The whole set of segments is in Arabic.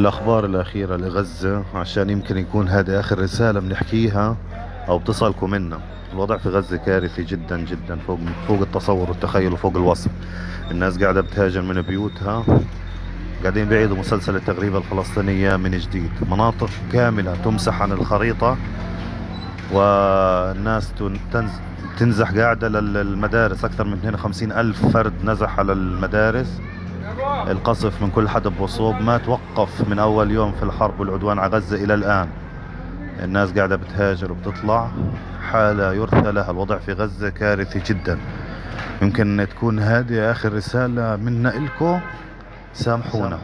الأخبار الأخيرة لغزة عشان يمكن يكون هذه آخر رسالة بنحكيها أو بتصلكم منا. الوضع في غزة كارثي جدا جدا فوق فوق التصور والتخيل وفوق الوصف. الناس قاعدة بتهاجر من بيوتها قاعدين بيعيدوا مسلسل التغريبة الفلسطينية من جديد. مناطق كاملة تمسح عن الخريطة والناس تنزح قاعدة للمدارس. أكثر من 52 ألف فرد نزح على المدارس. القصف من كل حدب وصوب ما توقف من أول يوم في الحرب والعدوان على غزة إلى الآن. الناس قاعدة بتهاجر وبتطلع. حالة يرثى لها الوضع في غزة كارثي جدا. يمكن تكون هذه آخر رسالة منا إلكم سامحونا.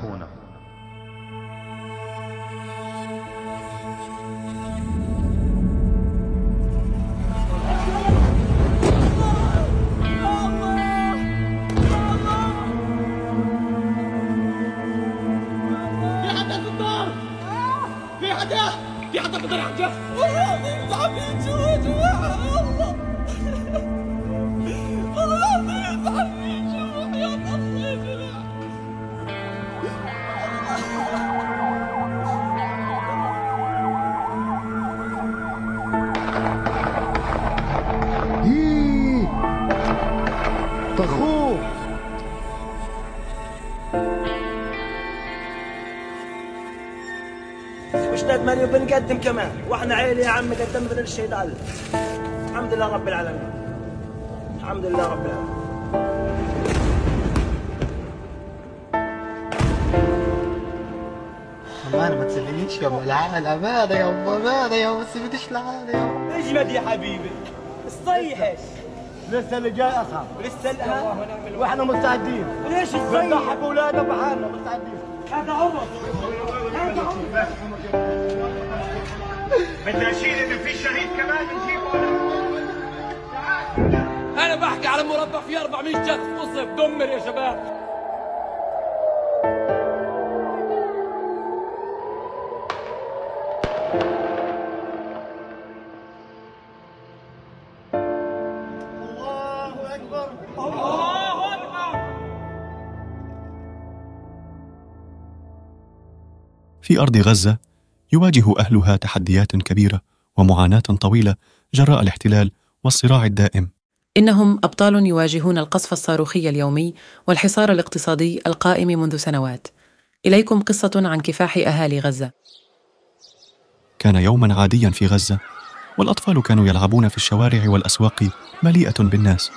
حاجة في حد تقدر حاجة والله العظيم تعبت يا جماعة الله بنقدم كمان. وإحنا عيلة يا عم قدمنا بدل الشهيد علي. الحمد لله رب العالمين. الحمد لله رب العالمين. أنا ما تسيبنيش يا أم العالم. امانه يا أم امانه يا ما تسيبنيش لحالي يا اجمد يا حبيبي؟ الصيحش لسه اللي جاي اصعب لسه الان وإحنا مستعدين. ليش الصيح؟ بنضحي بأولادنا بحالنا مستعدين. هذا عمر. هذا عمر. بدنا نشيل انه في شهيد كمان نجيبه أنا بحكي على مربع فيه 400 شخص قصف دمر يا شباب. الله أكبر. الله أكبر. في أرض غزة يواجه أهلها تحديات كبيرة ومعاناة طويلة جراء الاحتلال والصراع الدائم إنهم أبطال يواجهون القصف الصاروخي اليومي والحصار الاقتصادي القائم منذ سنوات. إليكم قصة عن كفاح أهالي غزة. كان يوما عاديا في غزة والأطفال كانوا يلعبون في الشوارع والأسواق مليئه بالناس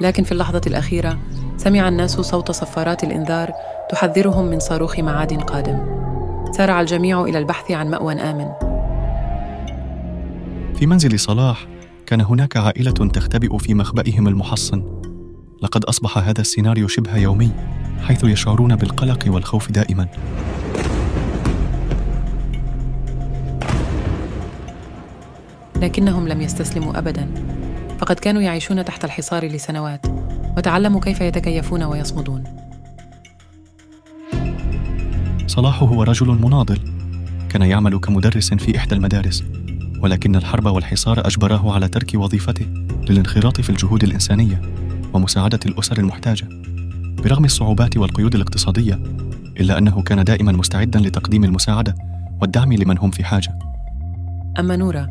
لكن في اللحظة الأخيرة سمع الناس صوت صفارات الإنذار تحذرهم من صاروخ معاد قادم. سارع الجميع إلى البحث عن مأوى آمن. في منزل صلاح كان هناك عائلة تختبئ في مخبئهم المحصن. لقد أصبح هذا السيناريو شبه يومي حيث يشعرون بالقلق والخوف دائما. لكنهم لم يستسلموا أبدا. فقد كانوا يعيشون تحت الحصار لسنوات وتعلموا كيف يتكيفون ويصمدون. صلاح هو رجل مناضل. كان يعمل كمدرس في إحدى المدارس ولكن الحرب والحصار أجبراه على ترك وظيفته للانخراط في الجهود الإنسانية ومساعدة الأسر المحتاجة. برغم الصعوبات والقيود الاقتصادية إلا أنه كان دائما مستعدا لتقديم المساعدة والدعم لمن هم في حاجة. أما نورا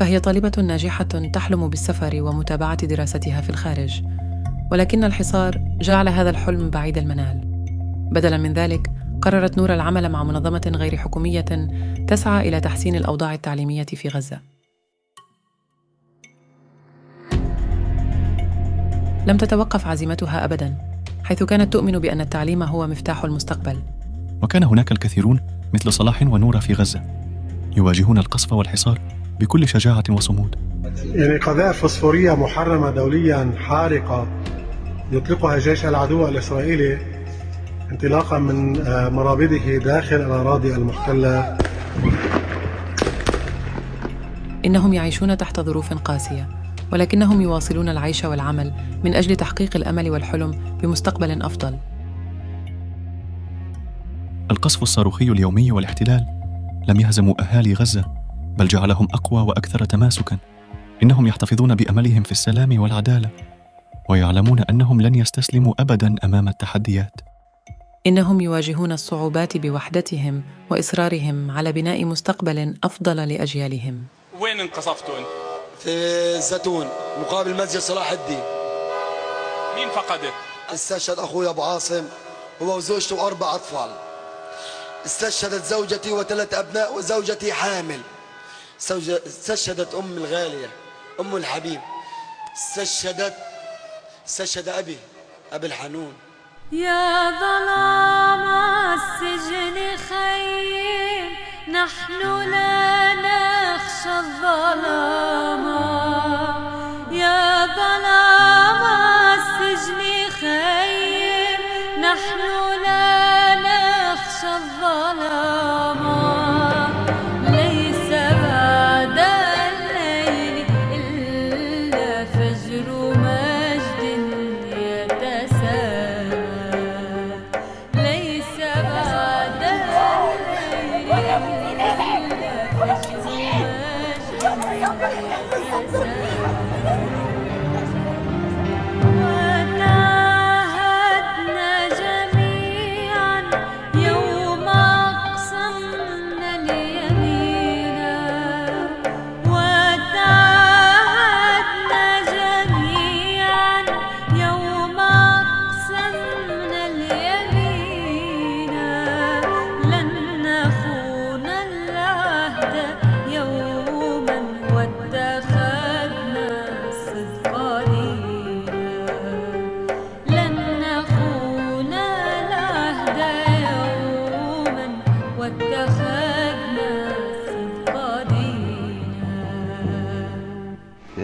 فهي طالبة ناجحة تحلم بالسفر ومتابعة دراستها في الخارج. ولكن الحصار جعل هذا الحلم بعيد المنال. بدلا من ذلك قررت نورا العمل مع منظمة غير حكومية تسعى إلى تحسين الأوضاع التعليمية في غزة. لم تتوقف عزيمتها أبدا حيث كانت تؤمن بأن التعليم هو مفتاح المستقبل. وكان هناك الكثيرون مثل صلاح ونورة في غزة يواجهون القصف والحصار بكل شجاعة وصمود. يعني قذائف فوسفورية محرمة دوليا حارقة يطلقها جيش العدو الإسرائيلي انطلاقا من آه، مرابده داخل الأراضي المحتلة. إنهم يعيشون تحت ظروف قاسية ولكنهم يواصلون العيش والعمل من أجل تحقيق الأمل والحلم بمستقبل أفضل. القصف الصاروخي اليومي والاحتلال لم يهزموا أهالي غزة بل جعلهم أقوى وأكثر تماسكا. إنهم يحتفظون بأملهم في السلام والعدالة ويعلمون أنهم لن يستسلموا أبدا أمام التحديات. إنهم يواجهون الصعوبات بوحدتهم وإصرارهم على بناء مستقبل أفضل لأجيالهم. وين انقصفتوا أنت؟ في الزيتون مقابل مسجد صلاح الدين. مين فقدت؟ استشهد أخوي أبو عاصم هو وزوجته واربع أطفال. استشهدت زوجتي وثلاث أبناء وزوجتي حامل. استشهدت أم الغالية أم الحبيب. استشهدت استشهد أبي أبي الحنون. يا ظلام السجن خيم نحن لا نخشى الظلام. يا ظلام السجن خيم نحن 안녕하세요.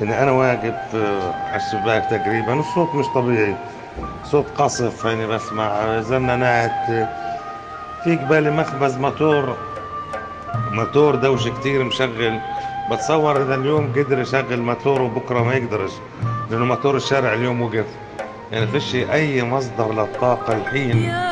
يعني أنا واقف آه، على الشباك تقريبا الصوت مش طبيعي. صوت قصف يعني بسمع زنانات في قبالي مخبز موتور موتور دوشة كتير مشغل. بتصور إذا اليوم قدر يشغل موتور وبكرة ما يقدرش لأنه موتور الشارع اليوم وقف. يعني فيش أي مصدر للطاقة الحين.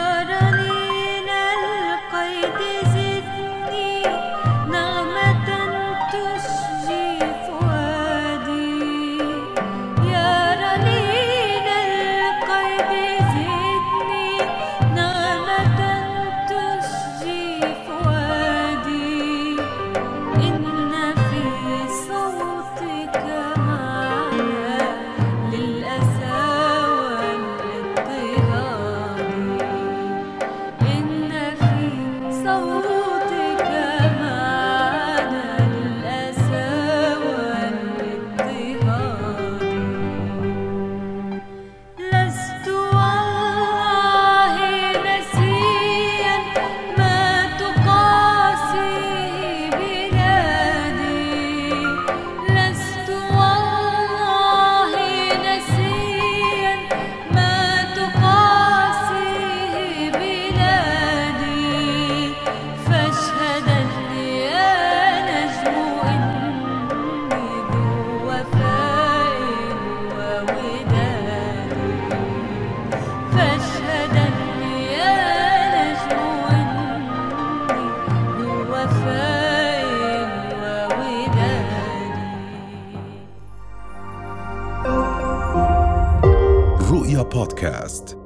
podcast.